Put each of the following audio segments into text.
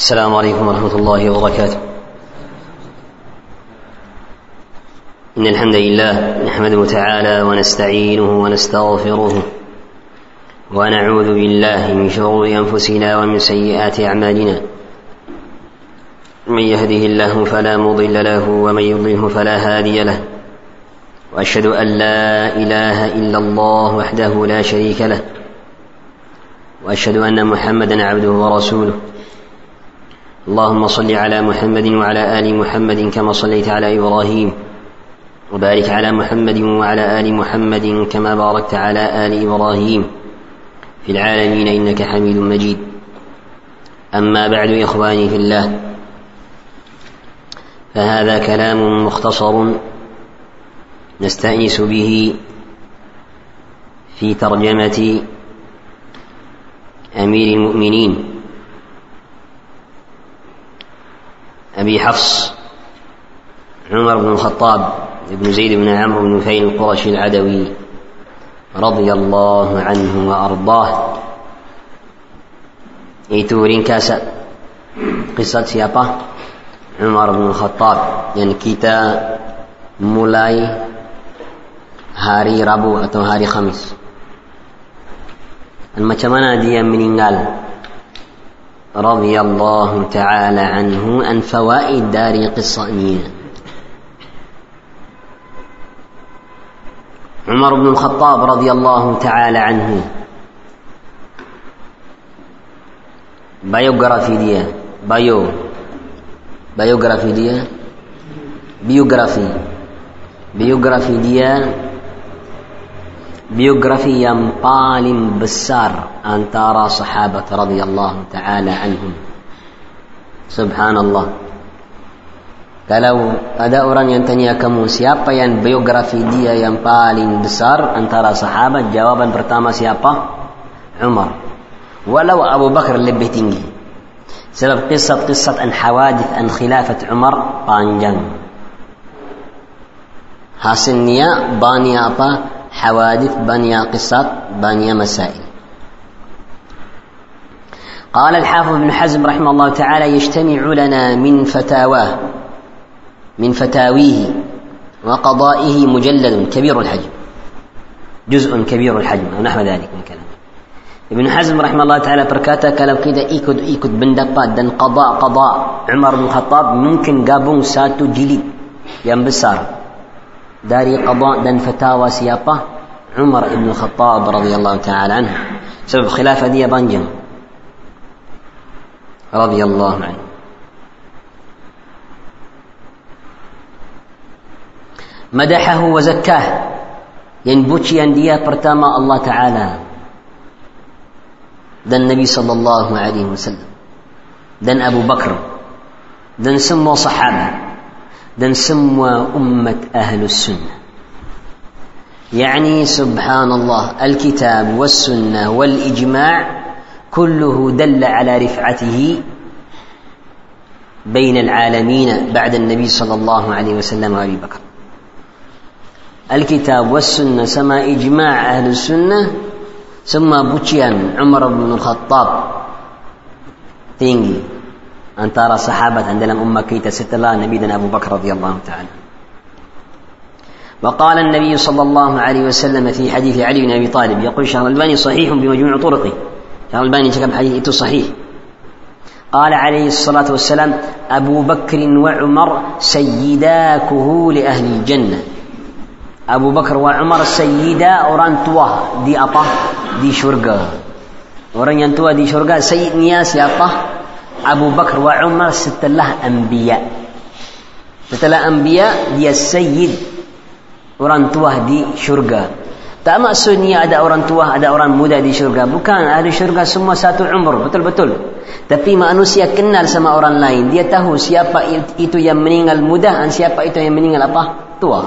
السلام عليكم ورحمة الله وبركاته. إن الحمد لله نحمده تعالى ونستعينه ونستغفره ونعوذ بالله من شرور أنفسنا ومن سيئات أعمالنا. من يهده الله فلا مضل له ومن يضله فلا هادي له. وأشهد أن لا إله إلا الله وحده لا شريك له. وأشهد أن محمدا عبده ورسوله. اللهم صل على محمد وعلى آل محمد كما صليت على إبراهيم وبارك على محمد وعلى آل محمد كما باركت على آل إبراهيم في العالمين إنك حميد مجيد. أما بعد إخواني في الله فهذا كلام مختصر نستأنس به في ترجمة أمير المؤمنين. أبي حفص عمر بن الخطاب بن زيد بن عمرو بن نفيل القرشي العدوي رضي الله عنه وأرضاه. إيتو رينكاسا قصة سيابا عمر بن الخطاب يعني كيتا مولاي هاري ربو أو هاري خميس المتمنى دي من إنجال رضي الله تعالى عنه عن فوائد دار قصة أمينة عمر بن الخطاب رضي الله تعالى عنه. بايوغرافي ديا بايو بايوغرافي ديا بيوغرافي بيوغرافي ديا biografi yang paling besar antara sahabat radhiyallahu taala anhum. Subhanallah. Kalau ada orang yang tanya kamu siapa yang biografi dia yang paling besar antara sahabat, jawaban pertama siapa? Umar. Walau Abu Bakar lebih tinggi. Sebab kisah-kisah an hawadith an khilafat Umar panjang. Hasilnya banyak apa? حوادث بني قصات بني مسائل. قال الحافظ ابن حزم رحمه الله تعالى يجتمع لنا من فتاواه من فتاويه وقضائه مجلد كبير الحجم جزء كبير الحجم أو نحو ذلك من كلام ابن حزم رحمه الله تعالى berkata kalau kita ikut ikut pendapat dan qada qada Umar bin Khattab mungkin gabung satu jilid yang besar داري قضاء دن فتاوى سيابة عمر بن الخطاب رضي الله تعالى عنه. سبب خلافة دي بانجم. رضي الله عنه. مدحه وزكاه. يعني ينبوشي اندية برتاما الله تعالى. ذا النبي صلى الله عليه وسلم. ذا أبو بكر. ذا سمو صحابة. Dan semua umat ahlus sunnah يعني سبحان الله الكتاب والسنة والإجماع كله دل على رفعته بين العالمين بعد النبي صلى الله عليه وسلم وأبي بكر. الكتاب والسنة سما إجماع أهل السنة ثم بوتيان عمر بن الخطاب. tinggi antara sahabat dan dalam ummah kita setelah Nabi dan Abu Bakar radhiyallahu taala. وقال النبي صلى الله عليه وسلم في حديث علي بن أبي طالب يقول شيخ الألباني صحيح بمجموع طرقه. شيخ الألباني كتب حديث صحيح. قال عليه الصلاة والسلام أبو بكر وعمر سيداكه لأهل الجنة. أبو بكر وعمر سيدا أوران توه دي أطه دي شرقة أوران ينتوه دي شرقة سيد نياس Abu Bakar wa Umar setelah Anbiya. Setelah Anbiya dia Sayyid orang tua di syurga. Tak maksudnya ada orang tua, ada orang muda di syurga. Bukan, ahli syurga semua satu umur, betul-betul. Tapi manusia kenal sama orang lain. Dia tahu siapa itu yang meninggal muda dan siapa itu yang meninggal apa? Tua.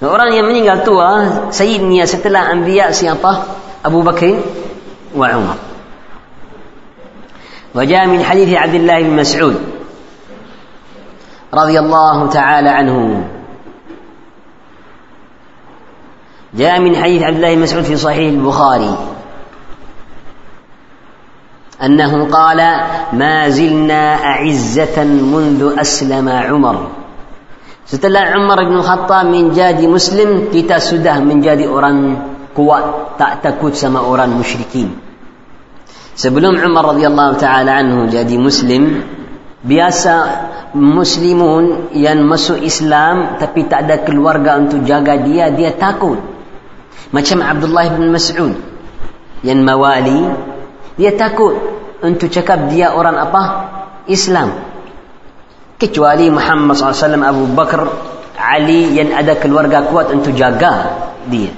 Nah, orang yang meninggal tua, sayyidnya setelah anbiya siapa? Abu Bakar wa Umar. وجاء من حديث عبد الله بن مسعود رضي الله تعالى عنه جاء من حديث عبد الله بن مسعود في صحيح البخاري أنه قال ما زلنا أعزة منذ أسلم عمر Setelah Umar bin Khattab menjadi Muslim, kita sudah menjadi orang kuat, tak takut sama orang musyrikin. Sebelum Umar radhiyallahu taala anhu jadi Muslim, biasa Muslimun yang masuk Islam tapi tak ada keluarga untuk jaga dia, dia takut. Macam Abdullah bin Mas'ud yang mawali, dia takut untuk cakap dia orang apa? Islam. kecuali Muhammad SAW Abu Bakar Ali yang ada keluarga kuat untuk jaga dia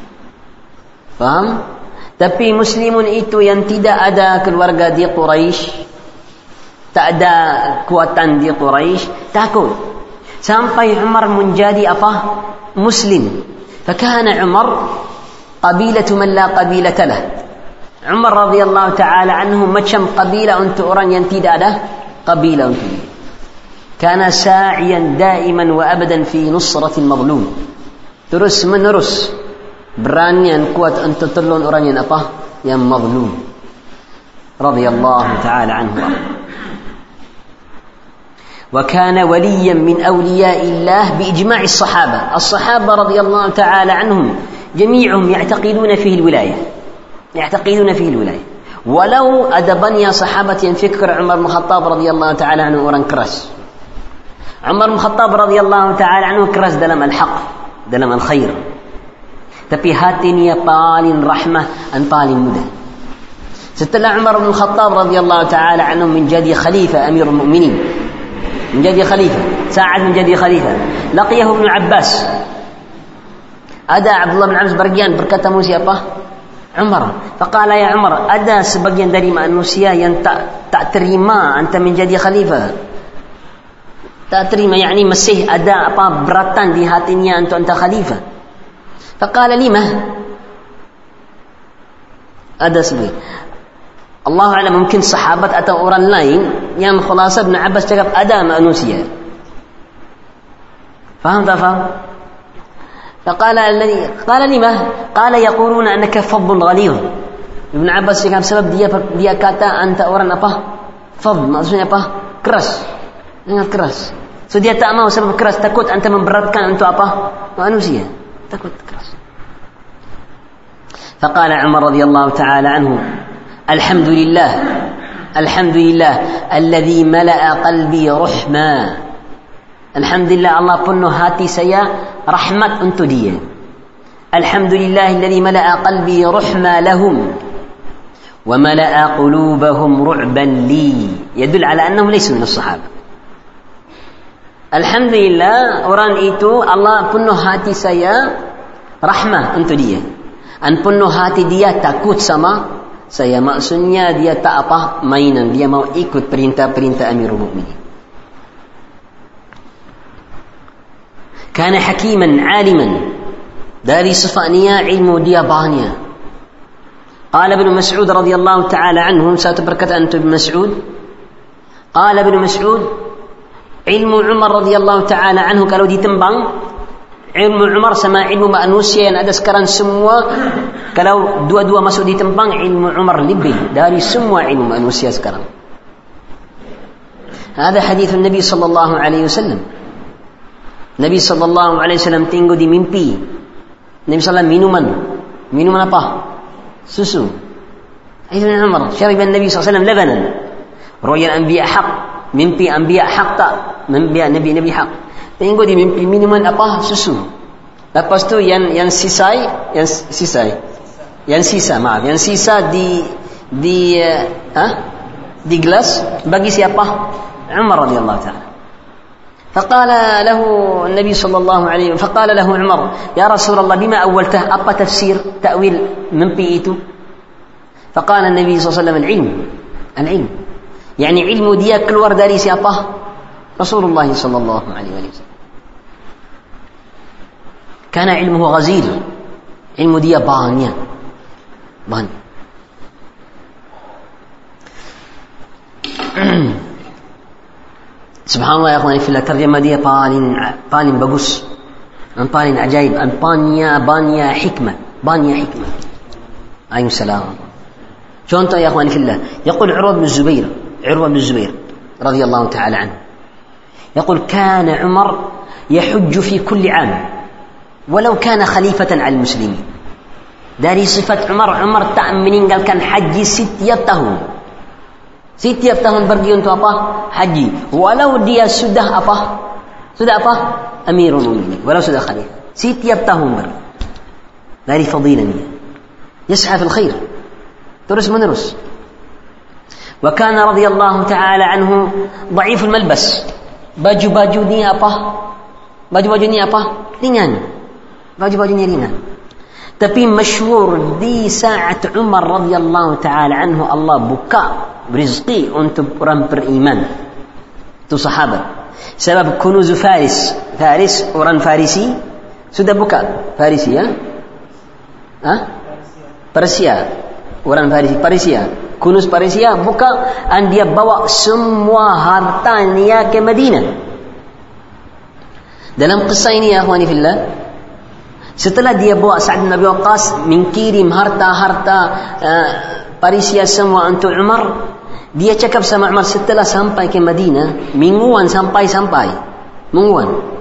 faham? Tapi muslimun itu yang tidak ada keluarga di Quraisy tak ada kuatan di Quraisy takut sampai Umar menjadi apa? muslim فكان عمر قبيلة من لا قبيلة له عمر رضي الله تعالى عنه macam قبيلة untuk orang yang tidak ada قبيلة untuk dia كان ساعيا دائما وابدا في نصرة المظلوم terus menerus berani dan kuat untuk tolong orang yang apa? Yang mazlum. Radhiyallahu taala anhu. وكان وليا من أولياء الله بإجماع الصحابة الصحابة رضي الله تعالى عنهم جميعهم يعتقدون فيه الولاية يعتقدون فيه الولاية ولو أدبني صحابة فكر عمر بن الخطاب رضي الله تعالى عنه ورن كرس Umar bin Khattab radhiyallahu taala anhu keras dalam al-haq, dalam al-khair. Tapi hatinya paling rahmah dan paling mudah. Setelah Umar bin Khattab radhiyallahu taala anhu menjadi khalifah Amirul Mukminin. Menjadi khalifah, saat menjadi khalifah. Laqiyahu Ibn Abbas. Ada Abdullah bin Abbas bergian berkata siapa? Umar. Faqala ya Umar, ada sebagian dari manusia yang tak tak terima anta menjadi khalifah. tak terima yakni masih ada apa beratan di hatinya untuk anta khalifah faqala lima ada sebab Allah alam mungkin sahabat atau orang lain yang khulasa Ibn Abbas cakap ada manusia faham tak faham فقال الذي قال لما قال يقولون انك فظ غليظ Ibn Abbas cakap sebab dia dia kata anta orang apa fadh maksudnya apa keras sangat keras So dia tak mau sebab keras takut anta memberatkan untuk apa? Manusia. Takut keras. فقال عمر رضي الله تعالى عنه الحمد لله الحمد لله الذي ملأ قلبي رحما الحمد لله الله penuh hati saya rahmat untuk dia. الحمد لله الذي ملأ قلبي رحما لهم وملأ قلوبهم رعبا لي. يدل على أنهم ليسوا من الصحابة. Alhamdulillah orang itu Allah penuh hati saya rahmah untuk dia. Dan penuh hati dia takut sama saya. Maksudnya dia tak apa mainan. Dia mau ikut perintah-perintah Amirul Mukminin. Kana hakiman aliman dari sifatnya ilmu dia banyak. ابن مسعود رضي الله تعالى عنه satu perkataan ابن مسعود قال ابن مسعود علم عمر رضي الله تعالى عنه kalau ditimbang علم عمر sama علم manusia yang ada sekarang semua kalau duduk semua ditimbang علم عمر lebih dari semua علم manusia sekarang هذا حديث النبي صلى الله عليه وسلم النبي صلى الله عليه وسلم تينغو دي ميمبي النبي صلى الله عليه وسلم مينو من سوسو ابن عمر شرب النبي صلى الله عليه وسلم لبنا رؤيا الانبياء حق mimpi anbiya haq tak mimpi nabi nabi haq tengok di mimpi minuman apa susu lepas tu yang yang sisai yang sisai yang sisa maaf yang sisa di di uh, ha? di gelas bagi siapa Umar radhiyallahu taala فقال له النبي صلى الله عليه وسلم فقال له عمر يا رسول الله بما أولته أبا تفسير تأويل من بيئته فقال النبي صلى الله عليه وسلم العلم العلم يعني علم دي كل ورد لي رسول الله صلى الله عليه وسلم. كان علمه غزير. علم ديا بانيا. بانيا سبحان الله يا أخواني في الترجمة دي بان بان بقص. ان بان عجائب ان بانيا بانيا حكمة. بانيا حكمة. عليهم السلام. شلون طيب يا أخواني في الله؟ يقول عروة بن الزبير عروة بن الزبير رضي الله تعالى عنه يقول كان عمر يحج في كل عام ولو كان خليفة على المسلمين dari sifat Umar Umar tak meninggalkan haji setiap tahun setiap tahun pergi untuk apa haji walau dia sudah apa sudah apa Amirul Mukminin walau sudah khalifah setiap tahun pergi dari fadilahnya يسعى في الخير terus menerus وكان رضي الله تعالى عنه ضعيف الملبس. baju baju ni apa? baju baju ni apa? ringan. baju baju ni ringan. Tapi مشهور di saat عمر رضي الله تعالى عنه الله buka رزقي untuk orang beriman. Itu صحابة سبب كنوز فارس فارس orang فارسي sudah buka. فارسي ها ha? Persia. Orang فارسي فارسي kunuz Persia buka dan dia bawa semua hartanya ke Madinah. Dalam kisah ini ya akhwani fillah setelah dia bawa Sa'ad bin Abi Waqqas mengkirim harta-harta uh, Parisia semua untuk Umar dia cakap sama Umar setelah sampai ke Madinah mingguan sampai-sampai mingguan.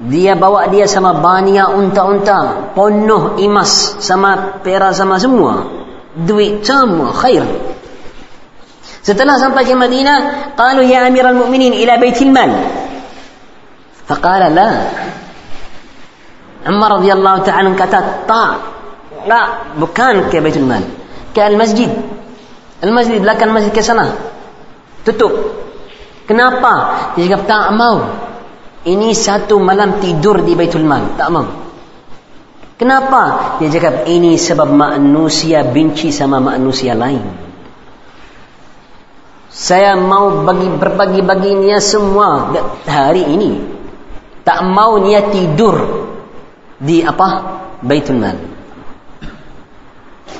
Dia bawa dia sama banyak unta-unta penuh emas sama perak sama semua duit semua khair setelah sampai ke Madinah qalu ya amiral mu'minin ila baitil mal faqala la Umar radhiyallahu ta'ala kata tak tak bukan ke Baitul Mal ke Al-Masjid Al-Masjid belakang masjid ke sana tutup kenapa dia cakap tak mau ini satu malam tidur di Baitul Mal tak mau Kenapa? Dia cakap ini sebab manusia benci sama manusia lain. Saya mau bagi berbagi baginya semua hari ini. Tak mau niat tidur di apa? Baitul Mal.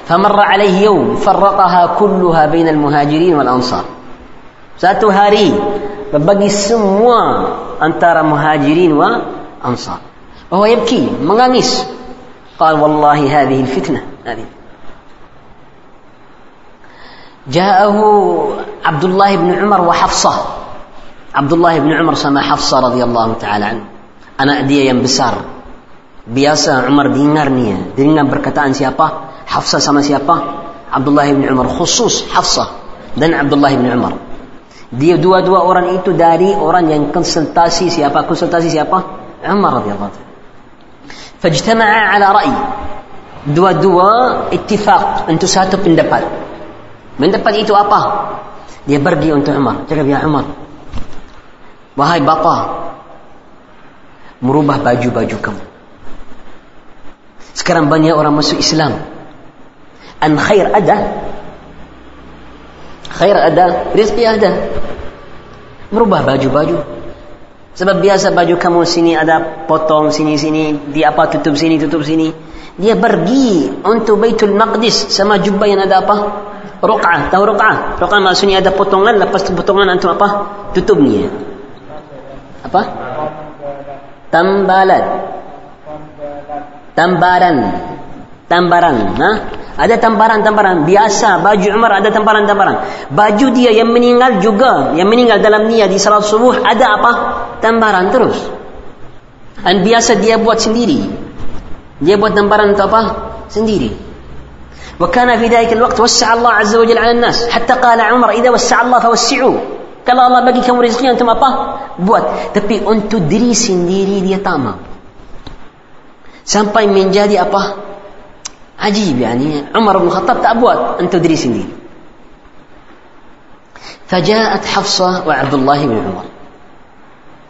فمر عليه يوم فرقها كلها بين muhajirin wal ansar. Satu hari berbagi semua antara muhajirin wa ansar. Bahwa yabki, menangis قال والله هذه الفتنة هذه. جاءه عبد الله بن عمر وحفصة. عبد الله بن عمر سما حفصة رضي الله تعالى عنه. أنا أدي ينبسار بياسة عمر دينارنية دينا بركتان سيابا. حفصة سما سيابا. عبد الله بن عمر خصوص حفصة. دن عبد الله بن عمر. دي دوا دوا أوران إيتو داري أوران ينكن سنتاسي سيابا. كن سنتاسي سيابا. عمر رضي الله تعالى fajtama'a ala ra'i dua-dua ittifaq untuk satu pendapat pendapat itu apa dia pergi untuk Umar cakap ya Umar wahai bapa merubah baju-baju kamu sekarang banyak orang masuk Islam. An khair ada. Khair ada, rezeki ada. Merubah baju-baju. Sebab biasa baju kamu sini ada potong sini sini, di apa tutup sini tutup sini. Dia pergi untuk Baitul Maqdis sama jubah yang ada apa? Ruq'ah, tahu ruq'ah? Ruq'ah maksudnya ada potongan, lepas potongan untuk apa? Tutupnya. Apa? Tambalat tambaran tambaran ha? ada tambaran-tambaran biasa baju Umar ada tambaran-tambaran baju dia yang meninggal juga yang meninggal dalam niat di salat subuh ada apa tambaran terus dan biasa dia buat sendiri dia buat tambaran untuk apa sendiri وكان في ذلك الوقت وسع الله عز وجل على الناس حتى قال عمر إذا وسع الله فوسعوا kalau Allah bagi kamu rezeki antum apa buat tapi untuk diri sendiri dia tak mau sampai menjadi apa عجيب يعني. عمر بن الخطاب تأبوات. أن تدري سنين. فجاءت حفصة وعبد الله بن عمر.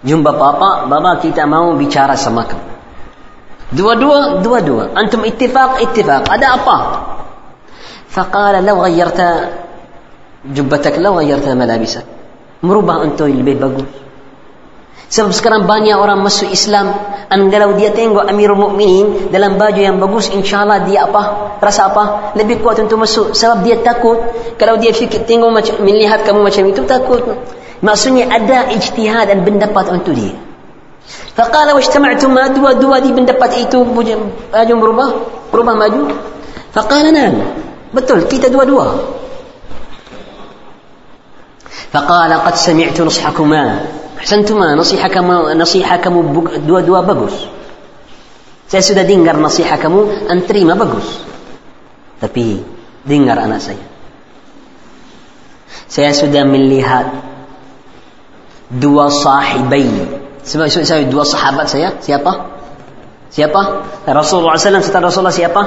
جنب بابا. بابا كيتا ماو بيشارة سماكم. دوا دوا دوا دوا. أنتم اتفاق اتفاق. أدا أبا. فقال لو غيرت جبتك لو غيرت ملابسك. مربع أنتو اللي بيبقوا. Sebab sekarang banyak orang masuk Islam. Kalau dia tengok Amirul Mukminin Dalam baju yang bagus InsyaAllah dia apa? Rasa apa? Lebih kuat untuk masuk. Sebab dia takut. Kalau dia fikir tengok macam, Melihat kamu macam itu takut. Maksudnya ada ijtihad dan pendapat untuk dia. Faqala wa ijtama'tu ma dua dua di pendapat itu Baju berubah. Berubah maju Faqala nan Betul kita dua-dua. Faqala qad sami'tu nushakumah Ahsantum nasihat kamu nasihat kamu dua-dua bagus. Saya sudah dengar nasihat kamu, terima bagus. Tapi dengar anak saya. Saya sudah melihat dua sahibai. Sebab saya dua sahabat saya siapa? Siapa? Rasulullah SAW setelah Rasulullah siapa?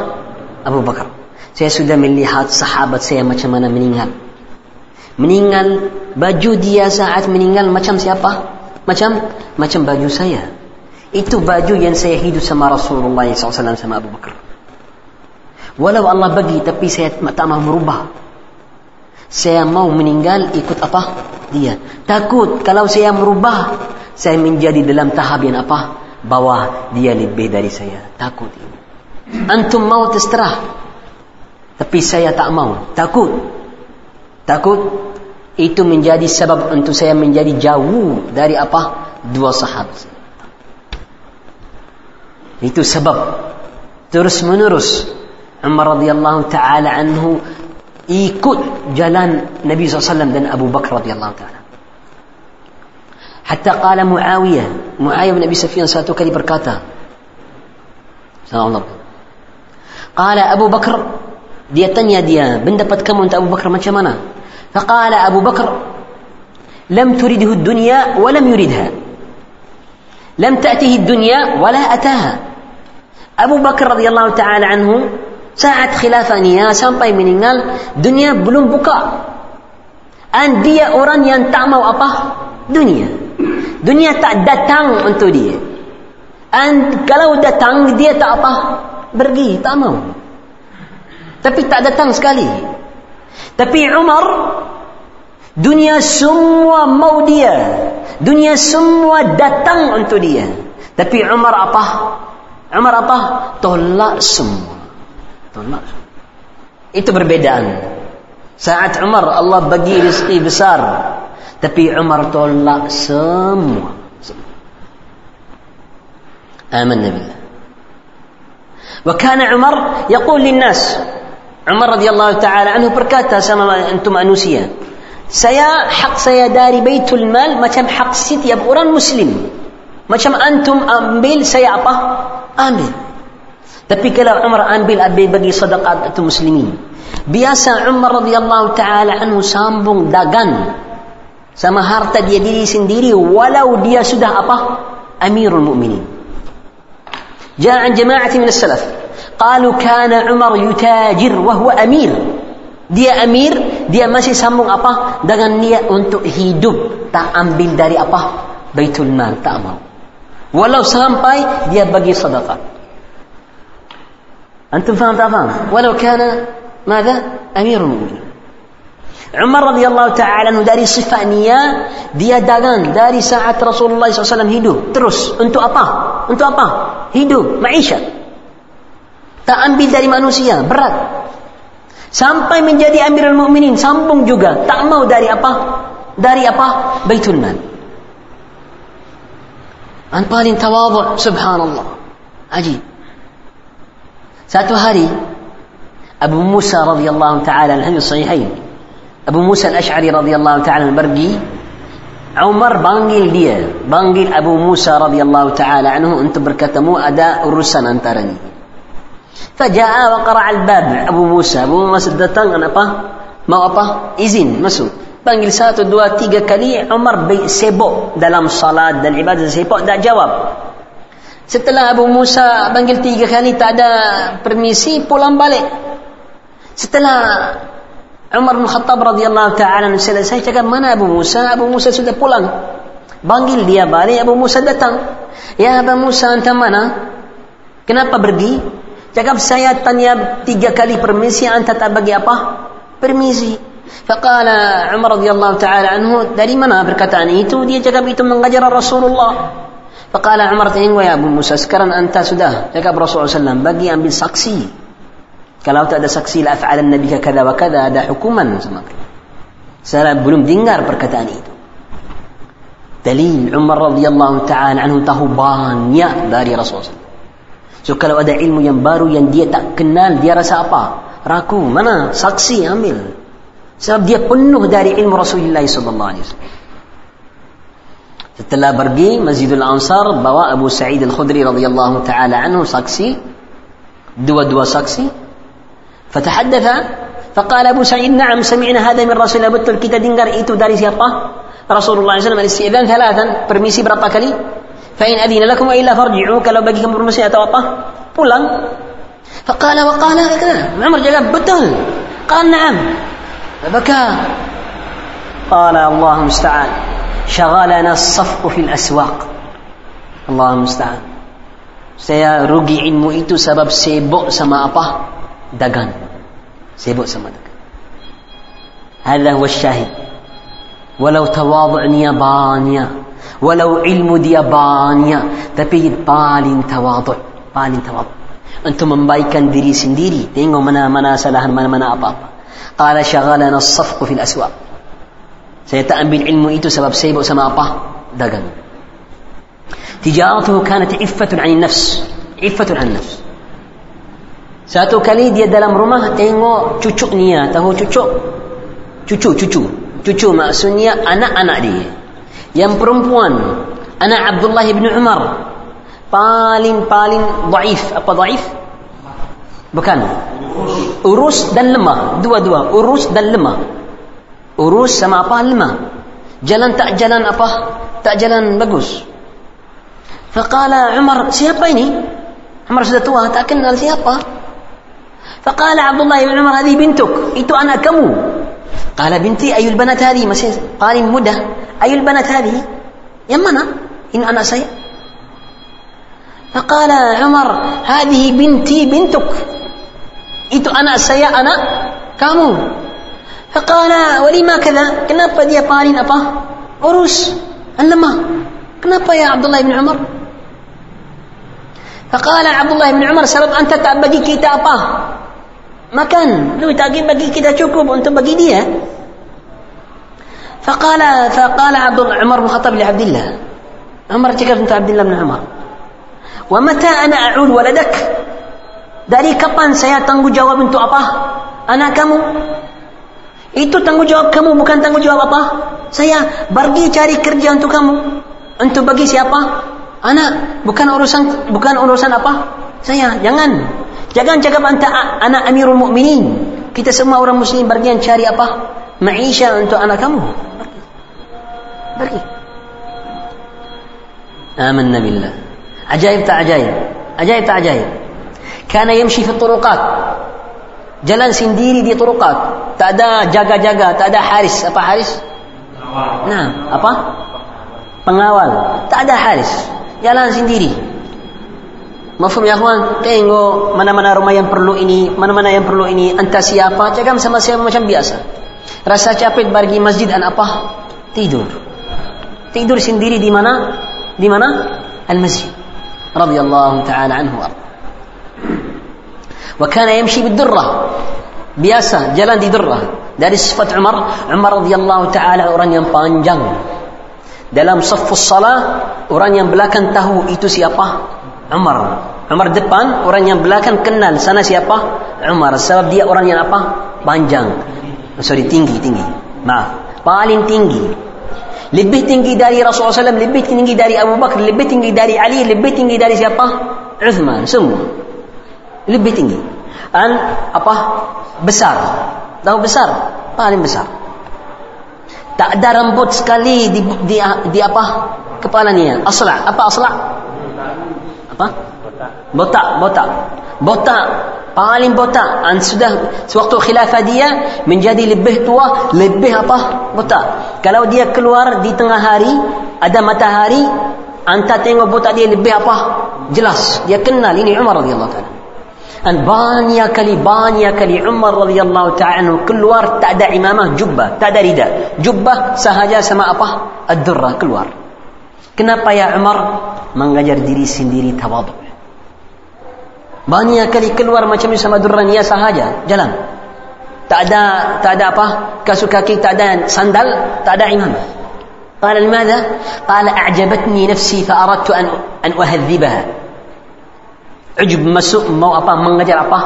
Abu Bakar. Saya sudah melihat sahabat saya macam mana meninggal meninggal baju dia saat meninggal macam siapa? Macam macam baju saya. Itu baju yang saya hidup sama Rasulullah SAW sama Abu Bakar. Walau Allah bagi tapi saya tak mahu merubah. Saya mau meninggal ikut apa? Dia. Takut kalau saya merubah saya menjadi dalam tahap yang apa? Bawah. Dia lebih dari saya. Takut. Ini antum mau terserah. Tapi saya tak mau takut Takut itu menjadi sebab untuk saya menjadi jauh dari apa? Dua sahabat. Itu sebab terus menerus Umar radhiyallahu taala anhu ikut jalan Nabi SAW dan Abu Bakar radhiyallahu taala. Hatta qala Muawiyah, Muawiyah bin Abi Sufyan satu kali berkata, Sallallahu Qala Abu Bakar dia tanya dia pendapat kamu untuk Abu Bakar macam mana فقال أبو بكر لم ترده الدنيا ولم يردها. لم تأته الدنيا ولا أتاها. أبو بكر رضي الله تعالى عنه saat خلافة nya sampai meninggal dunia belum buka dan dia orang yang tak mau apa dunia. dunia tak datang untuk dia dan kalau datang dia tak pergi pergi tak mau. tapi tak datang sekali tapi Umar dunia semua mau dia. Dunia semua datang untuk dia. Tapi Umar apa? Umar apa? Tolak semua. Tolak. Itu perbedaan. Saat Umar Allah bagi rezeki besar. Tapi Umar tolak semua. آمنا بالله وكان عمر يقول للناس Umar radhiyallahu taala anhu berkata sama antum manusia, saya hak saya dari Baitul Mal macam hak setiap orang muslim. Macam antum ambil saya apa? Ambil. Tapi kalau Umar ambil ambil bagi sedekah itu muslimin. Biasa Umar radhiyallahu taala anhu sambung dagan sama harta dia diri sendiri walau dia sudah apa? Amirul Mukminin. جاء عن جماعة من السلف قالوا كان عمر يتاجر وهو أمير dia amir dia masih sambung apa dengan niat untuk hidup tak ambil dari apa baitul mal tak mau walau sampai dia bagi sedekah antum faham tak faham walau kana ماذا امير المؤمنين Umar radhiyallahu taala dari sifatnya dia dagang dari saat Rasulullah SAW hidup terus untuk apa? Untuk apa? Hidup, maisha. Tak ambil dari manusia, berat. Sampai menjadi Amirul Mukminin sambung juga, tak mau dari apa? Dari apa? Baitul Mal. An paling tawadhu subhanallah. Ajib. Satu hari Abu Musa radhiyallahu taala anhu sahihain Abu Musa al-Ash'ari radhiyallahu ta'ala pergi Umar panggil dia panggil Abu Musa radhiyallahu ta'ala anhu untuk berkatamu ada urusan antara Faja'a wa qara'a al-bab Abu Musa. Abu Musa datang dan apa? Mau apa? Izin masuk. Panggil satu, dua, tiga kali Umar sibuk dalam salat dan ibadah sibuk tak jawab. Setelah Abu Musa panggil tiga kali tak ada permisi pulang balik. Setelah Umar bin Khattab radhiyallahu taala selesai cakap mana Abu Musa? Abu Musa sudah pulang. Panggil dia balik Abu Musa datang. Ya Abu Musa antamana? Kenapa pergi? Cakap saya tanya tiga kali permisi, anta tak bagi apa? Permisi. Faqala Umar radhiyallahu taala anhu, dari mana perkataan itu? Dia cakap itu mengajar Rasulullah. Faqala Umar tengok ya Abu Musa, sekarang anta sudah cakap Rasulullah SAW, bagi ambil saksi. Kalau tak ada saksi la af'alan nabi kada wa kada ada hukuman sama Saya belum dengar perkataan itu. Dalil Umar radhiyallahu taala anhu tahu banyak dari Rasulullah. So kalau ada ilmu yang baru yang dia tak kenal, dia rasa apa? ragu mana saksi ambil sebab dia penuh dari ilmu Rasulullah wasallam setelah pergi Masjidul Ansar bawa Abu Sa'id Al-Khudri radhiyallahu taala anhu saksi dua-dua saksi فتحدث فقال أبو سعيد نعم سمعنا هذا من رسول الله betul kita dengar itu dari siapa Rasulullah SAW الاستئذان ثلاثا permisi berapa kali فإن أذن لكم وإلا فارجعوا. Kalau bagi kamu permisi atau apa pulang. فقال وقال عمر جواب betul قال نعم. فبكى. قال الله المستعان. شغلنا الصفق في الأسواق. الله المستعان. Saya rugi ilmu itu sebab sibuk sama apa? Dagang. Sibuk sama dagang. هذا هو الشاهد ولو تواضع نيابانيا Walau ilmu dia banyak, tapi paling tawadu, paling tawadu. Untuk membaikan diri sendiri, tengok mana-mana kesalahan, mana-mana apa-apa. Qala syaghalana as-safqu fil aswaq. Saya tak ambil ilmu itu sebab saya bawa sama apa? Dagang. Tijaratuhu kanat iffatun 'anil nafs, iffatun 'anil nafs. Satu kali dia dalam rumah tengok cucuknya, tahu cucuk? Cucu, cucu. Cucu maksudnya anak-anak dia. Yang perempuan anak Abdullah bin Umar paling-paling daif apa daif bukan urus dan lemah dua-dua urus dan lemah urus sama apa lemah jalan tak jalan apa tak jalan bagus faqala Umar siapa ini Umar sudah tua tak kenal siapa faqala Abdullah bin Umar hadi bintuk itu anak kamu قال بنتي أي البنات هذه؟ مسيح قال مدة. أي البنات هذه؟ يمنا. إن أنا سيء فقال عمر هذه بنتي بنتك. إت أنا سيء أنا كامو. فقال ولما كذا؟ كنابا دي طالين أبا. أروس ألما كنابا يا عبد الله بن عمر. فقال عبد الله بن عمر سبب أنت تأبدي كي makan lu tak bagi kita cukup untuk bagi dia فقال فقال عبد عمر بن الخطاب لعبد الله عمر cakap untuk Abdullah bin Umar ومتى أنا أعود ولدك dari kapan saya tanggung jawab untuk apa anak kamu itu tanggung jawab kamu bukan tanggung jawab apa saya pergi cari kerja untuk kamu untuk bagi siapa anak bukan urusan bukan urusan apa saya jangan Jangan cakap anta anak Amirul Mukminin. Kita semua orang muslim pergi cari apa? Maisha untuk anak kamu. Pergi. Aman billah. Ajaib tak ajaib. Ajaib tak ajaib. Kana yamshi fi turuqat. Jalan sendiri di turuqat. Tak ada jaga-jaga, tak ada haris. Apa haris? Pengawal. Nah, apa? Pengawal. Tak ada haris. Jalan sendiri. Mafhum ya kawan, tengok mana-mana rumah yang perlu ini, mana-mana yang perlu ini, entah siapa, cakap sama siapa macam biasa. Rasa capek bagi masjid dan apa? Tidur. Tidur sendiri di mana? Di mana? Al-masjid. Radiyallahu ta'ala anhu. Wa kana yamshi bid-durrah. Biasa jalan di durrah. Dari sifat Umar, Umar radhiyallahu taala orang yang panjang. Dalam safus salah, orang yang belakang tahu itu siapa? Umar. Umar depan orang yang belakang kenal. Sana siapa? Umar. Sebab dia orang yang apa? Panjang. Sorry tinggi tinggi. Maaf paling tinggi. Lebih tinggi dari Rasulullah SAW lebih tinggi dari Abu Bakar lebih tinggi dari Ali lebih tinggi dari siapa? Uthman. Semua. Lebih tinggi. Dan apa? Besar. Tahu besar? Paling besar. Tak ada rambut sekali di, di, di apa? Kepalanya. Asla. Apa asla apa? Botak. Botak. Botak. Paling botak. Dan sudah sewaktu khilafah dia menjadi lebih tua lebih apa? Botak. Kalau dia keluar di tengah hari ada matahari anta tengok botak dia lebih apa? Jelas. Dia kenal. Ini Umar radhiyallahu taala. Dan banyak kali banyak kali Umar radhiyallahu taala keluar tak ada imamah jubbah. Tak ada rida. Jubbah sahaja sama apa? Ad-durrah keluar. Kenapa ya Umar mengajar diri sendiri tawadhu banyak kali keluar macam ni sama durrah niya sahaja jalan tak ada tak ada apa kasut kaki tak ada sandal tak ada imamah قال لماذا؟ قال أعجبتني نفسي فأردت أن أن أهذبها ujub masuk mau apa mengajar apa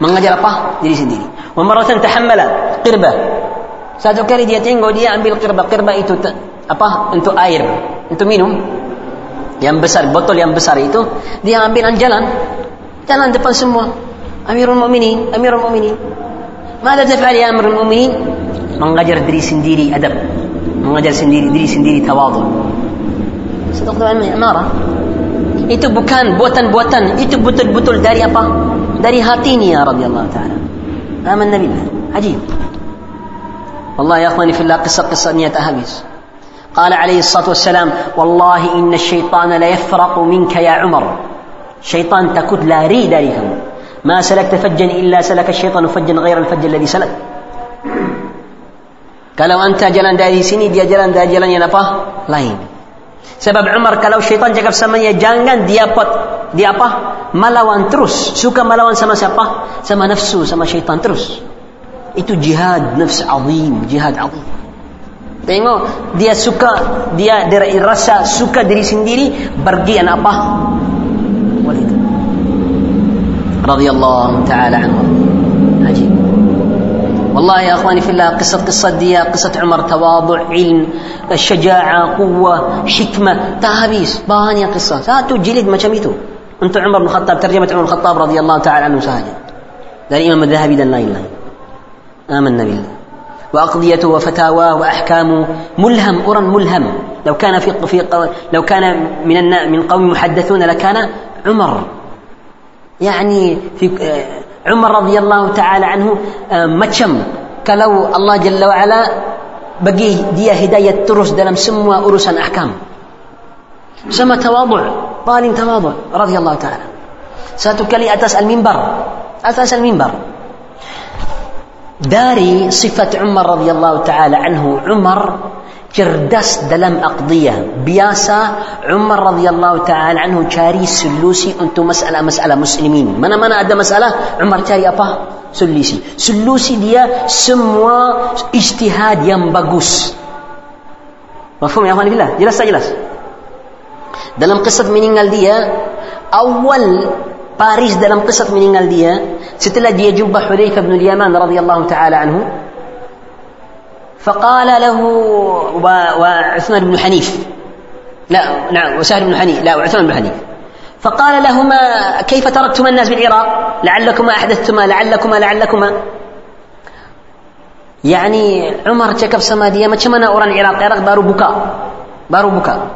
Mengajar apa? Diri sendiri. Wa maratan tahammala qirbah. Satu kali dia tengok dia ambil qirbah. Qirbah itu apa? Untuk air, untuk minum. yang besar, botol yang besar itu dia ambilan jalan, jalan depan semua. Amirul Mukminin, Amirul Mukminin. Mada taf'al ya Amirul Mukminin? Mengajar diri sendiri adab, mengajar sendiri diri sendiri tawadhu. Sedekah dengan amarah. Itu bukan buatan-buatan, itu betul-betul dari apa? Dari hati ini ya radhiyallahu taala. Aman nabi. Ajib. Allah ya akhwani fillah kisah-kisah niat habis. قال عليه الصلاه والسلام والله ان الشيطان ليفرق منك يا عمر شيطان تكد لا ري داريكم ما سلكت فجا الا سلك الشيطان فجا غير الفج الذي سلك kalau anta jalan dari sini dia jalan dari jalan yang apa lain Sebab Umar kalau syaitan cakap samanya jangan dia pot dia apa? Melawan terus. Suka melawan sama siapa? Sama nafsu, sama syaitan terus. Itu jihad nafs azim, jihad azim. Tengok dia suka dia dari rasa suka diri sendiri bergian apa? Walid. Radhiyallahu taala anhu. Ajib. والله يا اخواني في الله قصه قصه دي قصه عمر تواضع علم الشجاعه قوه حكمه تهابيس بانيا قصه ساتو جلد ما شميتو انت عمر بن الخطاب ترجمه عمر بن الخطاب رضي الله تعالى عنه سهله ده الامام الذهبي لا امنا واقضيته وفتاواه واحكامه ملهم أرى ملهم. لو كان في في لو كان من من قوم محدثون لكان عمر. يعني في عمر رضي الله تعالى عنه آه، مچم. كلو الله جل وعلا بقي دي هداية ترس دلم سموا أرسا أحكام. سما تواضع طال تواضع رضي الله تعالى. satu kali atas المنبر. atas المنبر. داري صفة عمر رضي الله تعالى عنه. عمر cerdas dalam أقضية. biasa عمر رضي الله تعالى عنه cari solusi. untuk مسألة مسألة مسلمين. mana mana ada مسألة؟ عمر cari apa solusi. solusi dia semua اجتهاد yang bagus مفهوم يا أخواني بالله جلس جلس. دلم قصة منين قال دي أول باريس دلم قصه من انجلديا ستلا دي جنب حذيفه بن اليمان رضي الله تعالى عنه فقال له وعثمان بن حنيف لا نعم وسهل بن حنيف لا وعثمان بن حنيف فقال لهما كيف تركتما الناس بالعراق لعلكما احدثتما لعلكما لعلكما يعني عمر تكف سماديه ما كمان اوران العراق العراق بارو بكا بارو بكا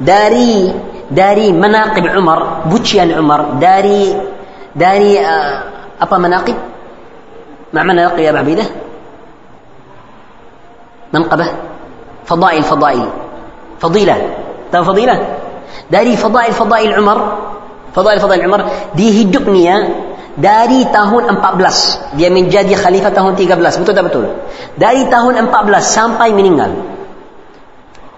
داري داري مناقب عمر بوتشيان عمر داري داري آه، أبا مناقب؟ مع من يلقي يا أبا عبيدة؟ منقبة؟ فضائل فضائل. فضيلة. تم فضيلة. داري فضائل فضائل عمر. فضائل فضائل عمر. دي هي داري تاهون 14 دي من جادي خليفة تاهون 13 بتو دا بتو. داري تاهون 14 سامباي منينغال.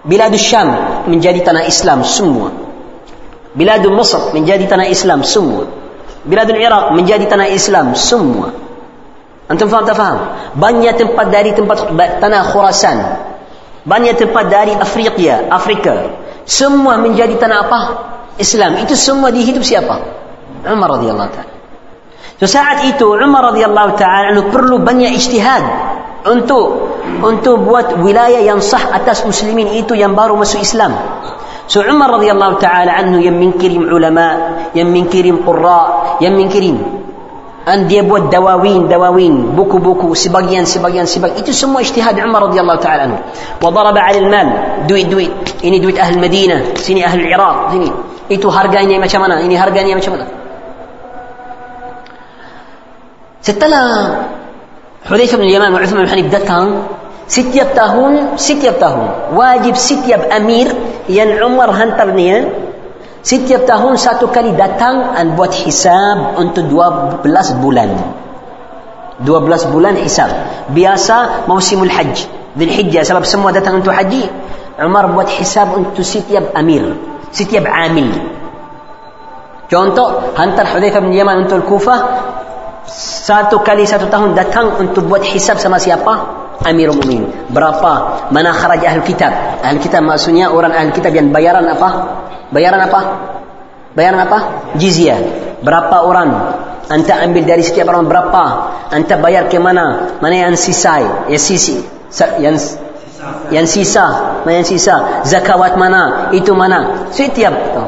بلاد الشام. من جادي تنا إسلام. سموة. Biladul Masr menjadi tanah Islam semua Biladul Iraq menjadi tanah Islam semua Antum faham tak faham? Banyak tempat dari tempat tanah Khurasan. Banyak tempat dari Afrika, Afrika. Semua menjadi tanah apa? Islam. Itu semua dihidup siapa? Umar radhiyallahu taala. So saat itu Umar radhiyallahu taala perlu banyak ijtihad untuk untuk buat wilayah yang sah atas muslimin itu yang baru masuk Islam. so عمر رضي الله تعالى عنه yang mengirim علماء yang mengirim قراء yang mengirim dan dia buat الدواوين دواوين buku buku sebagian sebagian sebag. itu semua اجتهاد عمر رضي الله تعالى عنه. وضرب على المال. دوي دوي إني دويت أهل المدينة. سيني أهل العراق. سيني. إتو هرقاني ما شمنا. إني هرقاني ما شمنا. ستلا حذيفة بن اليمان وعثمان بن حنيف دكان ست تاهون ست تاهون واجب ست أمير yang Umar hantarnya Setiap tahun satu kali datang dan buat hisab untuk 12 bulan. 12 bulan hisab. Biasa musimul hajj. Dhul Hijjah sebab semua datang untuk haji. Umar buat hisab untuk setiap amir. Setiap amil. Contoh, hantar Hudzaifah bin Yaman untuk Kufah. Satu kali satu tahun datang untuk buat hisab sama siapa? Amirul Mu'min. Berapa? Mana kharaj ahli kitab? Ahli kitab maksudnya orang ahli kitab yang bayaran apa? Bayaran apa? Bayaran apa? Jizyah. Berapa orang? Anta ambil dari setiap orang berapa? Anta bayar ke mana? Mana yang sisa? Ya sisi. Yang yang sisa, mana yang sisa? Zakawat mana? Itu mana? Setiap itu.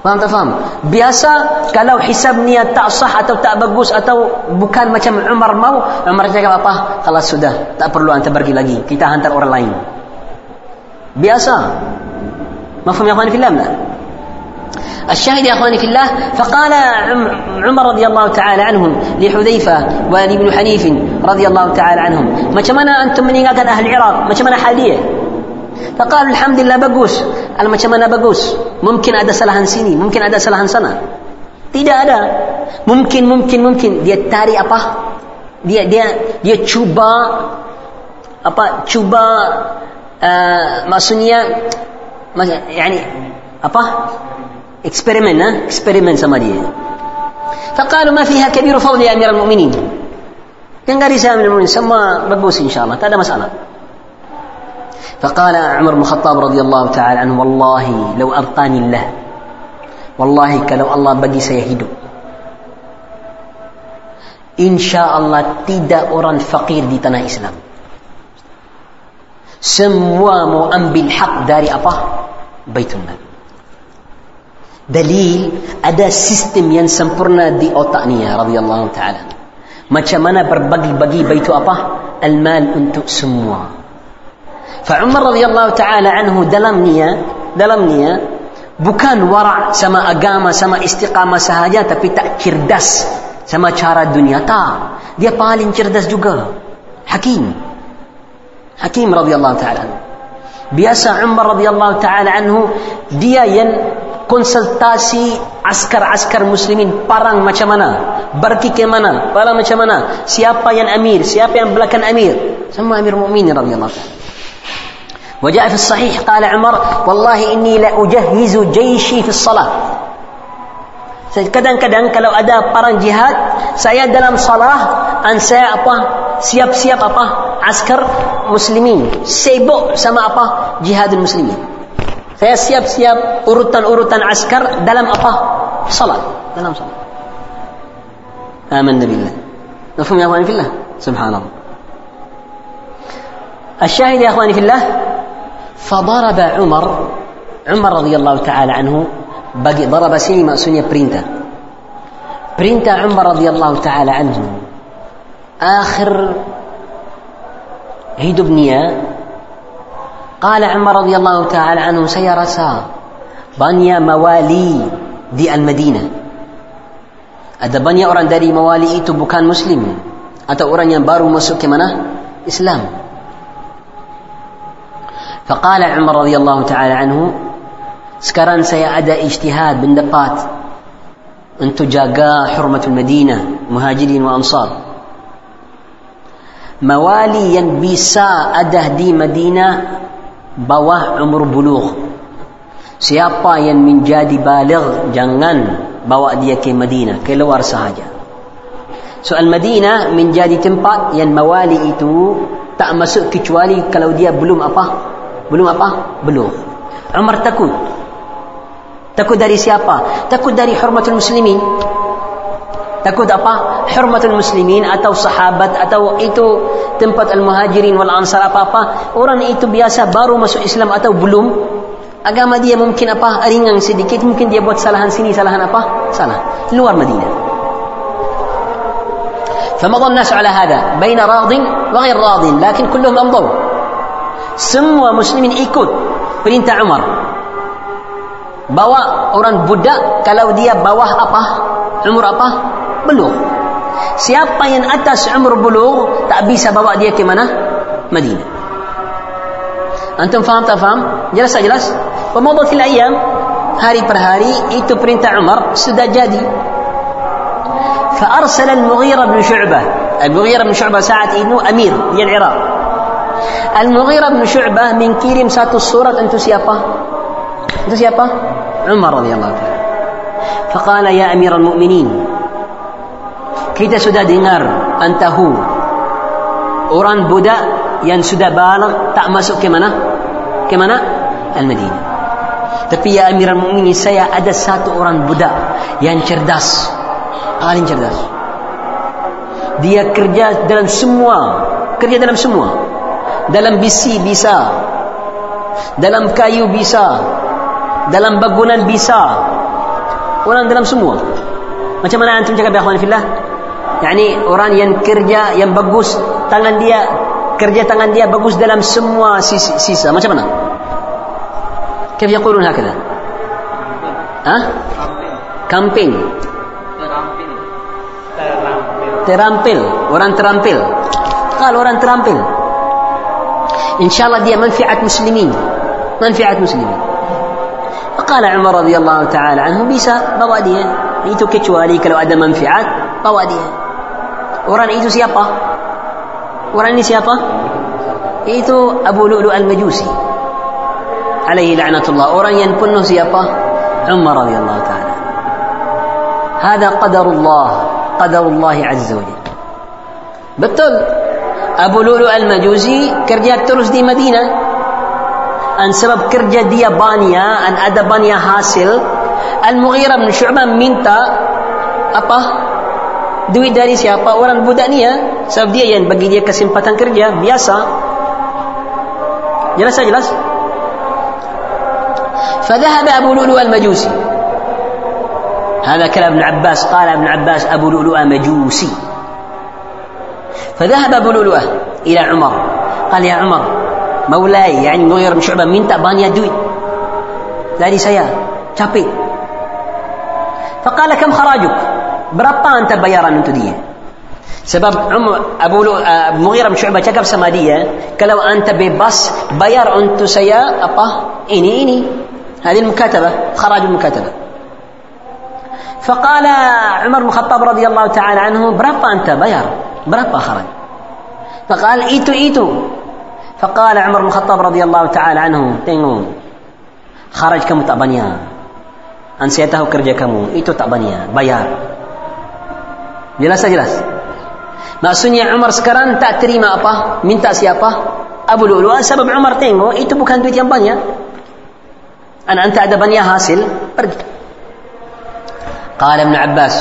Faham tak faham? Biasa kalau hisab niat tak sah atau tak bagus atau bukan macam Umar mau, Umar cakap apa? Kalau sudah, tak perlu anda pergi lagi. Kita hantar orang lain. Biasa. اخواني في الله لا الشاهد يا اخواني في الله فقال عمر رضي الله تعالى عنهم لحذيفه ولابن حنيف رضي الله تعالى عنهم ما كمانا أنتم من أهل العراق ما كمانا حاليه فقال الحمد لله bagus al macam mana bagus mungkin ada salahan sini mungkin ada salahan sana tidak ada mungkin mungkin mungkin dia tarik apa dia dia dia cuba apa cuba uh, maksudnya يعني apa eksperimen ha? eksperimen sama dia فقالوا ما فيها كبير فضل يا امير المؤمنين كان قال امير المؤمنين semua bagus insyaallah tak ada masalah فقال عمر بن الخطاب رضي الله تعالى عنه والله لو أبقاني الله والله كلو الله بقي سيهدو إن شاء الله تدا أوران فقير دي تنا إسلام سموا مؤم بالحق داري أبا بيت المال دليل أدا سيستم ينسمبرنا دي أوطانية رضي الله تعالى ما شمنا بربقي بقي بيت أبا المال أنتو سموا Fa Umar radhiyallahu taala anhu dalam niat, dalam niat bukan wara sama agama sama istiqamah sahaja tapi tak cerdas sama cara dunia tak. Dia paling cerdas juga. Hakim. Hakim radhiyallahu taala. Biasa Umar radhiyallahu taala anhu dia yang konsultasi askar-askar muslimin parang macam mana berki ke mana parang macam mana siapa yang amir siapa yang belakang amir sama amir mukminin radhiyallahu taala وجاء في الصحيح قال عمر والله إني لأجهز جيشي في الصلاة kadang-kadang kalau ada perang jihad saya dalam salah an saya apa siap-siap apa askar muslimin sibuk sama apa jihadul muslimin saya siap-siap urutan-urutan askar dalam apa salat dalam salat آمنا بالله مفهوم يا أخواني في الله سبحان الله الشاهد يا أخواني في الله فضرب عمر عمر رضي الله تعالى عنه ضرب سيني مأسوني برينتا. برينتا عمر رضي الله تعالى عنه. آخر هيد بنيا قال عمر رضي الله تعالى عنه سيرسا بنيا موالي ذي المدينة. أدى بنيا أوران داري موالي إيتو بكان مسلم. أتى أوران ينبارو مسوك منه؟ إسلام. فقال عمر رضي الله تعالى عنه sekarang saya ada ijtihad pendapat untuk jaga hurmatul Madinah muhajirin wa ansar mawali yang bisa ada di Madinah bawah umur buluh siapa yang menjadi baligh jangan bawa dia ke Madinah keluar sahaja soal Madinah menjadi tempat yang mawali itu tak masuk kecuali kalau dia belum apa belum apa belum Umar takut takut dari siapa takut dari hormatul muslimin takut apa hormatul muslimin atau sahabat atau itu tempat al-muhajirin wal ansar apa-apa orang itu biasa baru masuk Islam atau belum agama dia mungkin apa ringan sedikit mungkin dia buat salahan sini salahan apa salah luar Madinah فمضى الناس على هذا بين راض وغير راض لكن كلهم أمضوا semua muslimin ikut perintah Umar bawa orang budak kalau dia bawah apa umur apa belum siapa yang atas umur belum tak bisa bawa dia ke mana Madinah antum faham tak faham jelas tak jelas pemadatil ayam hari per hari itu perintah Umar sudah jadi فأرسل المغيرة بن شعبة المغيرة بن شعبة ساعة إنه أمير di Al-Mughirah bin Syu'bah mengkirim satu surat untuk siapa? Untuk siapa? Umar radhiyallahu taala. Faqala ya Amirul Mukminin. Kita sudah dengar antahu orang budak yang sudah balik tak masuk ke mana? Ke mana? Al-Madinah. Tapi ya Amirul Mukminin saya ada satu orang budak yang cerdas. Paling cerdas. Dia kerja dalam semua, kerja dalam semua. dalam besi bisa dalam kayu bisa dalam bangunan bisa orang dalam semua macam mana antum cakap ya akhwan fillah yani orang yang kerja yang bagus tangan dia kerja tangan dia bagus dalam semua sisa, sisa. macam mana كيف يقولون هكذا ها camping terampil orang terampil قال orang terampil إن شاء الله دي منفعة مسلمين. منفعة مسلمين. فقال عمر رضي الله تعالى عنه بيسا بواديا نيتو كتشو عليك لو أدى منفعة بواديا وران إيتو سيابا. وراني سيابا. إيتو أبو لؤلؤ المجوسي. عليه لعنة الله. وراني ينبنه سيابا. عمر رضي الله تعالى هذا قدر الله. قدر الله عز وجل. بتقول Abu Lulu Al-Majusi kerja terus di Madinah an sebab kerja dia bania an ada bania hasil Al-Mughirah bin Syu'bah minta apa duit dari siapa orang budak ni ya sebab dia yang bagi dia kesempatan kerja biasa jelas jelas فذهب أبو لؤلؤ المجوسي هذا كلام ابن عباس قال ابن عباس أبو لؤلؤ مجوسي فذهب أبو لؤلؤة إلى عمر. قال يا عمر مولاي يعني مغير بن شعبة منت بانيا دوي؟ لاني سيا تشابي فقال كم خراجك؟ برطا أنت بيارا من تدية سبب عمر أبو آه، مغيرة بن شعبة تشكب سمادية قال أنت ببص بيار أنت سيا أبا إني إني. هذه المكاتبة خراج المكاتبة. فقال عمر بن الخطاب رضي الله تعالى عنه برطا أنت بيار. Berapa kharaj? Fakal itu itu. Fakal Umar bin Khattab radhiyallahu taala anhu, tengok. Kharaj kamu tak banyak. Dan saya tahu kerja kamu, itu tak banyak, bayar. Jelas jelas. Maksudnya Umar sekarang tak terima apa? Minta siapa? Abu Lu'lu'an sebab Umar tengok itu bukan duit yang banyak. An anta ada banyak hasil, pergi. Qala Ibn Abbas,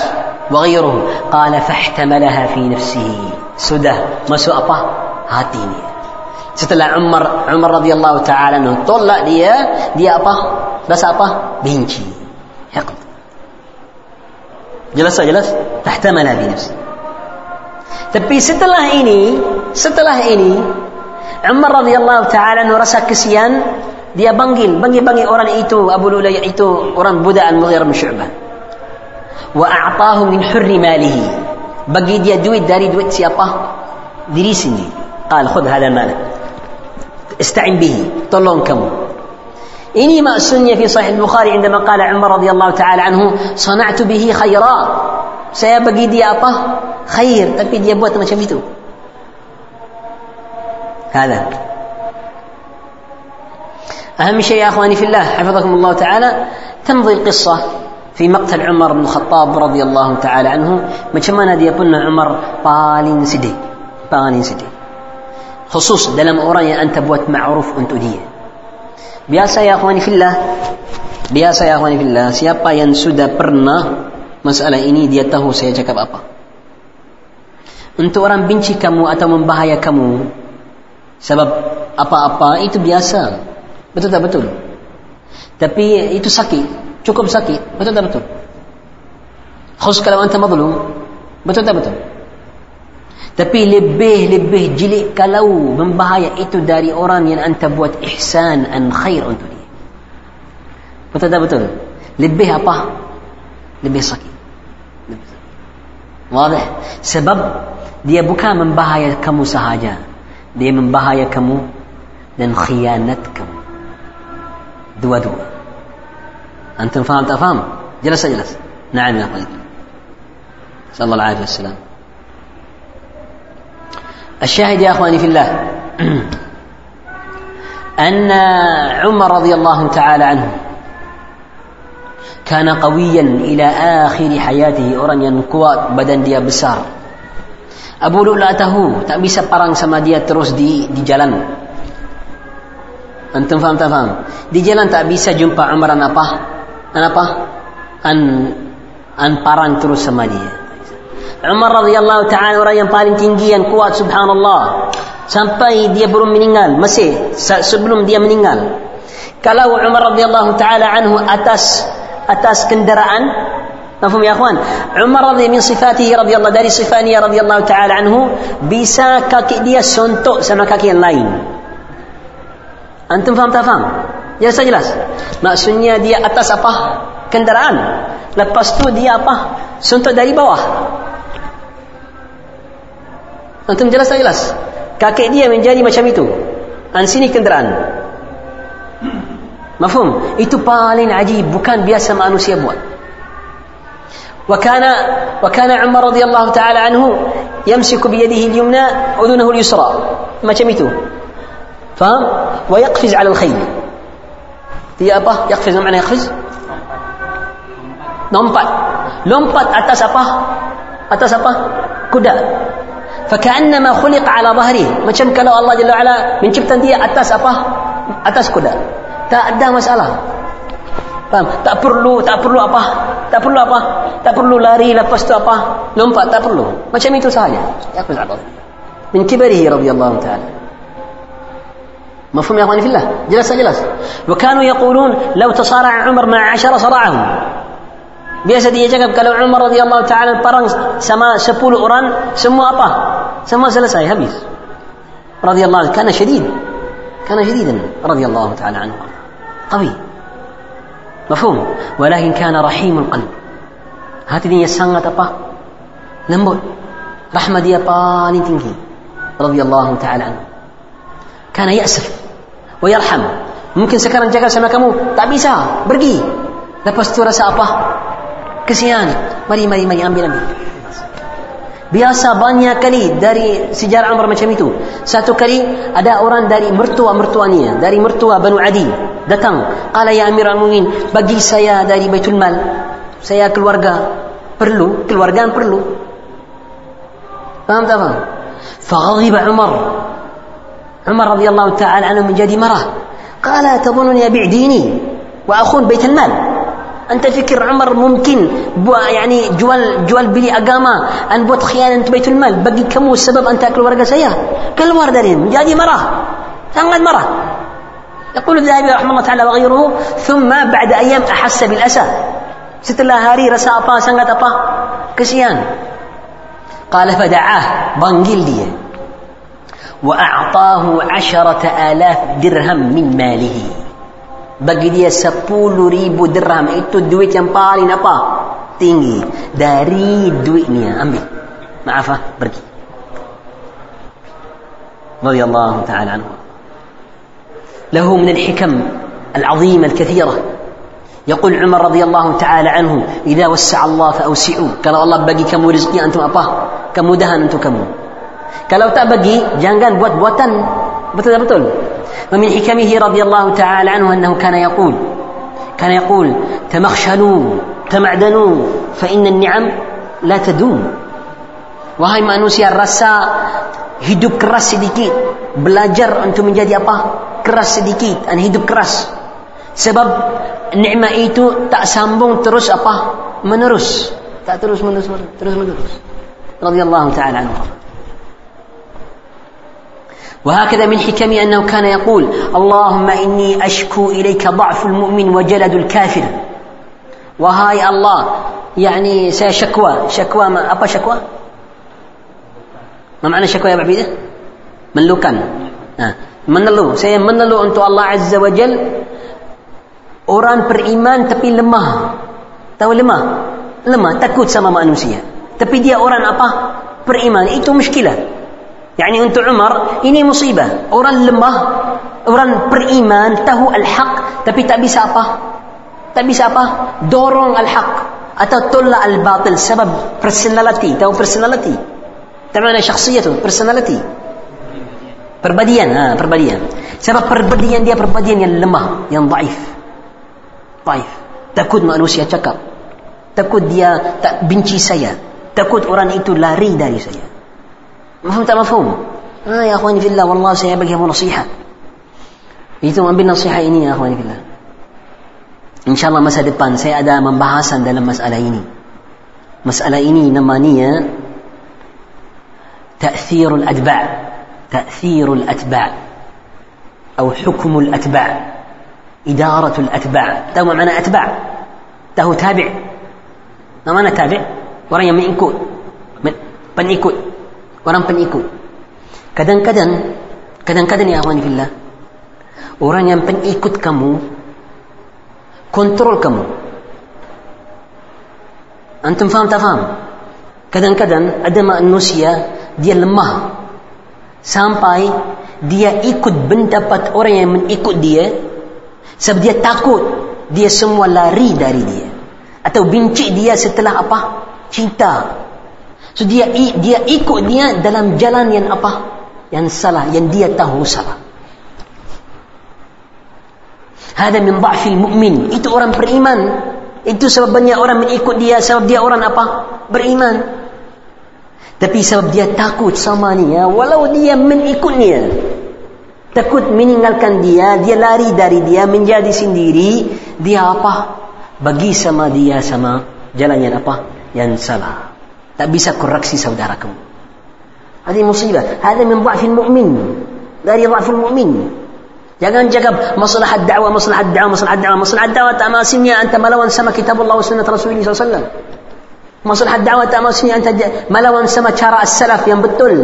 وغيره قال فاحتملها في نفسه sudah masuk apa hatinya setelah Umar Umar radhiyallahu taala anhu tolak dia dia apa rasa apa benci hiqd jelas jelas tahtamala fi nafsi tapi setelah ini setelah ini Umar radhiyallahu taala anhu rasa kesian dia panggil panggil panggil orang itu Abu Lulayah itu orang budak Al-Mughirah bin Syu'bah وأعطاه من حر ماله. بقي يا دويت داري دويت سيابا دريسني قال خذ هذا المال. استعن به. طلون كم. إني ما سني في صحيح البخاري عندما قال عمر رضي الله تعالى عنه صنعت به خيرا. سيبقي يا أبا خير تبقي يا بوات ما شميته هذا. أهم شيء يا أخواني في الله حفظكم الله تعالى تمضي القصة. Fi maqtal Umar bin Khattab radhiyallahu taala anhu, macam mana dia pun Umar paling sedih. Paling sedih. Khusus dalam orang yang anda buat ma'ruf untuk dia. Biasa ya akhwani fillah. Biasa ya akhwani fillah, siapa yang sudah pernah masalah ini dia tahu saya cakap apa. Untuk orang benci kamu atau membahaya kamu sebab apa-apa itu biasa. Betul tak betul? Tapi itu sakit cukup sakit. Betul tak betul? Khusus kalau anta mazlum, betul tak betul? Tapi lebih-lebih jeli kalau membahaya itu dari orang yang anta buat ihsan dan khair untuk dia. Betul tak betul? Lebih apa? Lebih sakit. Wadah. Sebab dia bukan membahaya kamu sahaja. Dia membahaya kamu dan khianat kamu. dua-dua أنتم فهم تفهم جلس جلس نعم يا طيب نسأل الله العافية والسلام الشاهد يا أخواني في الله أن عمر رضي الله تعالى عنه كان قويا إلى آخر حياته orang yang kuat badan dia besar Abu Lu'la tahu tak bisa perang sama dia terus di di jalan Antum faham tak faham? Di jalan tak bisa jumpa Umar an apa? Kenapa? An an parang terus sama dia. Umar radhiyallahu taala orang yang paling tinggi yang kuat subhanallah sampai dia belum meninggal masih sebelum dia meninggal kalau Umar radhiyallahu taala anhu atas atas kendaraan Nafum ya akhwan? Umar radhiyallahu min sifatihi radhiyallahu dari sifatnya radhiyallahu taala anhu bisa kaki dia suntuk sama kaki yang lain. Antum faham tak faham? jelas tak jelas maksudnya dia atas apa kendaraan lepas tu dia apa suntuk dari bawah antum jelas tak jelas kaki dia menjadi macam itu dan sini kendaraan mafhum itu paling ajib bukan biasa manusia buat وكان وكان عمر رضي الله تعالى عنه يمسك بيده اليمنى أذنه اليسرى ما جميته فهم ويقفز على الخيل Dia apa? Yaqfiz mana yaqfiz? Lompat. Lompat atas apa? Atas apa? Kuda. Fakannama khuliq ala bahri. Macam kalau Allah Jalla ala mencipta dia atas apa? Atas kuda. Tak ada masalah. Faham? Tak perlu, tak perlu apa? Tak perlu apa? Tak perlu lari lepas tu apa? Lompat tak perlu. Macam itu sahaja. Yaqfiz ala bahri. Min kibarihi radhiyallahu ta'ala. مفهوم يا أخواني في الله؟ جلس جلس وكانوا يقولون لو تصارع عمر مع عشره صرعهم بيسد يجب قالوا عمر رضي الله تعالى طرن سما سبول أوران سمو أبا سما سلسل هبيس. رضي الله كان شديد. كان شديدا رضي الله تعالى عنه. قوي. مفهوم. ولكن كان رحيم القلب. هاتني يا سانغت أبا. لمبول رحمة دي أبا رضي الله تعالى عنه. Karena ya'sir. Wa yarham. Mungkin sekarang jaga sama kamu, tak bisa, pergi. Lepas itu rasa apa? Kesian. Mari, mari, mari, ambil, ambil. Biasa banyak kali dari sejarah Amr macam itu. Satu kali ada orang dari mertua-mertuanya, dari mertua Banu Adi datang. Allah ya Amir al-Mu'min, bagi saya dari Baitul Mal. Saya keluarga perlu, keluarga perlu. Faham tak faham? Faghadhiba عمر رضي الله تعالى عنه menjadi marah قال تظنني أبيع ديني وأخون بيت المال؟ أنت فكر عمر ممكن يعني جوال جوال بلي أقامة أن بوت خيانة بيت المال؟ بقي كم السبب أن تأكل ورقة سيئة كل ورد لهم جادي مرة تنقل مرة يقول الذهبي رحمه الله تعالى وغيره. ثم بعد أيام أحس بالأسى. setelah hari rasa apa sangat apa kesian قال فدعاه. بانجل dia وأعطاه عشرة آلاف درهم من ماله. بقي بقدي سبول ريب درهم إتو دويت ينبالي نبا تنجي داري دويتني أمي معفا بركي رضي الله تعالى عنه له من الحكم العظيمة الكثيرة يقول عمر رضي الله تعالى عنه إذا وسع الله فأوسعوا قال الله بقي كم رزقي أنتم أبا كم دهن أنتم كم kalau tak bagi jangan buat buatan betul betul ومن حكمه رضي الله تعالى عنه أنه كان يقول كان يقول تمخشنوا تمعدنوا فإن النعم لا تدوم Wahai manusia rasa hidup keras sedikit Belajar untuk menjadi apa? Keras sedikit dan hidup keras Sebab nikmat itu tak sambung terus apa? Menerus Tak terus menerus terus menerus Radiyallahu ta'ala anhu وهكذا من حكمه أنه كان يقول اللهم إني أشكو إليك ضعف المؤمن وجلد الكافر. وهاي الله يعني سيشكوى شكوى. ما أبا شكوى؟ ما معنى شكوى يا أبا عبيدة؟ آه. من لو كان من لو سيمن لو أنت الله عز وجل أوران بر إيمان تبي لما؟ تو لما؟ لما؟ تكوت سما ما أنوسيا تبي دي أوران أبا؟ بر إيمان. إيتو مشكلة. Yani untuk Umar ini musibah. Orang lemah, orang beriman, tahu al-haq tapi tak bisa apa? Tak bisa apa? Dorong al-haq atau tolak al-batil sebab personality, tahu personality. Termana syakhsiyatu, personality. Perbadian, ha, perbadian. Sebab perbadian dia perbadian yang lemah, yang dhaif. Dhaif. Takut manusia cakap. Takut dia tak benci saya. Takut orang itu lari dari saya. ما فهمت مفهومه آه يا أخواني في الله والله سيبقى يبقى نصيحة. يتم أن بالنصيحة إني يا أخواني في الله. إن شاء الله مسألة بان سيأدى من بحثا دل مسألة إني. مسألة إني نمانية تأثير الأتباع. تأثير الأتباع. أو حكم الأتباع. إدارة الأتباع. تهو معنى أتباع؟ تهو تابع. ما معنى تابع؟ ورأي من إنكود من, من إنكود orang pengikut kadang-kadang kadang-kadang ya akhwani orang yang pengikut kamu kontrol kamu. Antum faham tak faham? Kadang-kadang ada manusia dia lemah. Sampai dia ikut pendapat orang yang mengikut dia sebab dia takut dia semua lari dari dia. Atau benci dia setelah apa? Cinta So dia dia ikut dia dalam jalan yang apa? Yang salah, yang dia tahu salah. Hada min dha'fil mu'min. Itu orang beriman. Itu sebabnya orang mengikut dia, sebab dia orang apa? Beriman. Tapi sebab dia takut sama dia, ya. walau dia mengikut dia. Takut meninggalkan dia, dia lari dari dia, menjadi sendiri. Dia apa? Bagi sama dia sama jalan yang apa? Yang salah. Tak bisa koreksi saudara kamu هذه مصيبة هذا من ضعف المؤمن dari ضعف المؤمن Jangan cakap masalah dakwah, masalah dakwah, masalah dakwah, masalah dakwah tak maksudnya anta melawan sama kitab Allah sunnah Rasulullah SAW. Masalah dakwah tak maksudnya anta melawan sama cara as-salaf yang betul.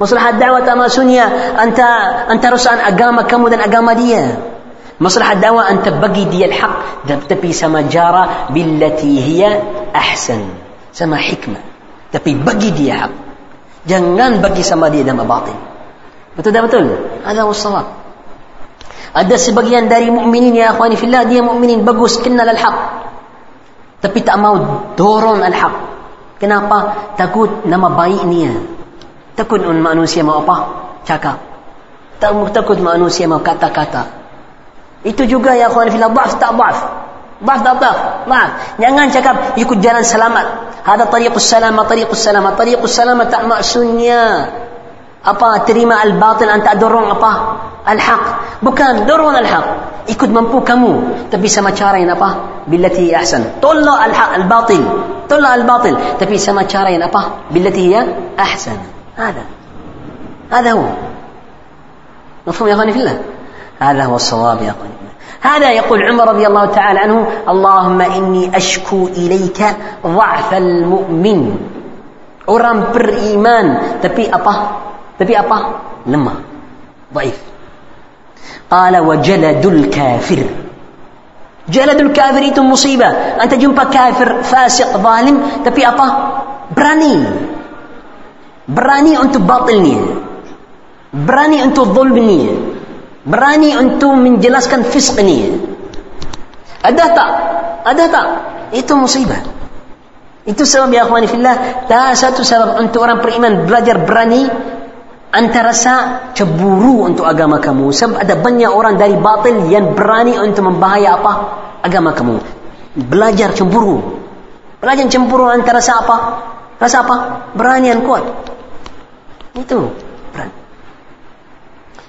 Masalah dakwah tak maksudnya anta anta rusak agama kamu dan agama dia. Masalah dakwah anta bagi dia al-haq tapi sama cara billati hiya ahsan. Sama hikmah. Tapi bagi dia hak. Jangan bagi sama dia dalam batin. Betul tak betul? Ada wassalam. Ada sebagian dari mukminin ya akhwani fillah dia mukminin bagus kenal al-haq. Tapi tak mau dorong al-haq. Kenapa? Takut nama baik ni. Takut manusia mau apa? Cakap. Takut manusia mau kata-kata. Itu juga ya akhwani fillah dhaf tak dhaf. Tak dhaf. Dhaf. Jangan cakap ikut jalan selamat. Hada tariqus selamat, tariqus selamat. Tariqus selamat tak maksudnya apa terima al-batil anta dorong apa al-haq bukan dorong al-haq ikut mampu kamu tapi sama cara yang apa billati ahsan tolak al-haq al-batil tolak al-batil tapi sama cara yang apa billati ya ahsan هذا هذا هو مفهوم يا اخواني في الله هذا هو الصواب يا اخواني هذا يقول عمر رضي الله تعالى عنه اللهم إني أشكو إليك ضعف المؤمن. أرام بر إيمان تبي أبا تبي أبا لما ضعيف قال وجلد الكافر جلد الكافر يتم مصيبة أنت جنب كافر فاسق ظالم تبي أبا براني براني أنت باطلني براني أنت ظلمني berani untuk menjelaskan fisqnya ada tak? Ada tak? Itu musibah. Itu sebab ya akhwani fillah tak satu sebab untuk orang beriman belajar berani Anta rasa cemburu untuk agama kamu. Sebab ada banyak orang dari batil yang berani untuk membahaya apa? Agama kamu. Belajar cemburu. Belajar cemburu anta rasa apa? Rasa apa? Berani yang kuat. Itu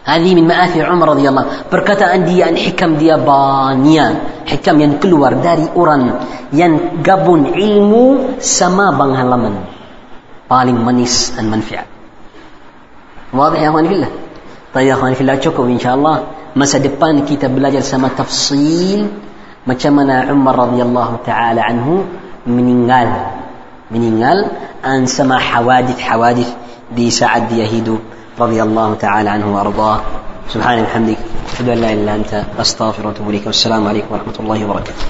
Hadi min ma'afi Umar radhiyallahu. Perkataan dia, hikam dia banyak. Hikam yang keluar dari orang yang gabun ilmu sama pengalaman. Paling manis dan manfaat. Wadah ya akhwani. Tapi ya akhwani cukup insyaallah. Masa depan kita belajar sama tafsil macam mana Umar radhiyallahu taala anhu meninggal meninggal dan sama hawadith hawadith di saat dia hidup radhiyallahu taala anhu warḍاه سبحانك وبحمدك أشهد أن لا إله إلا أنت أستغفرك وأتوب إليك. والسلام عليكم ورحمة الله وبركاته.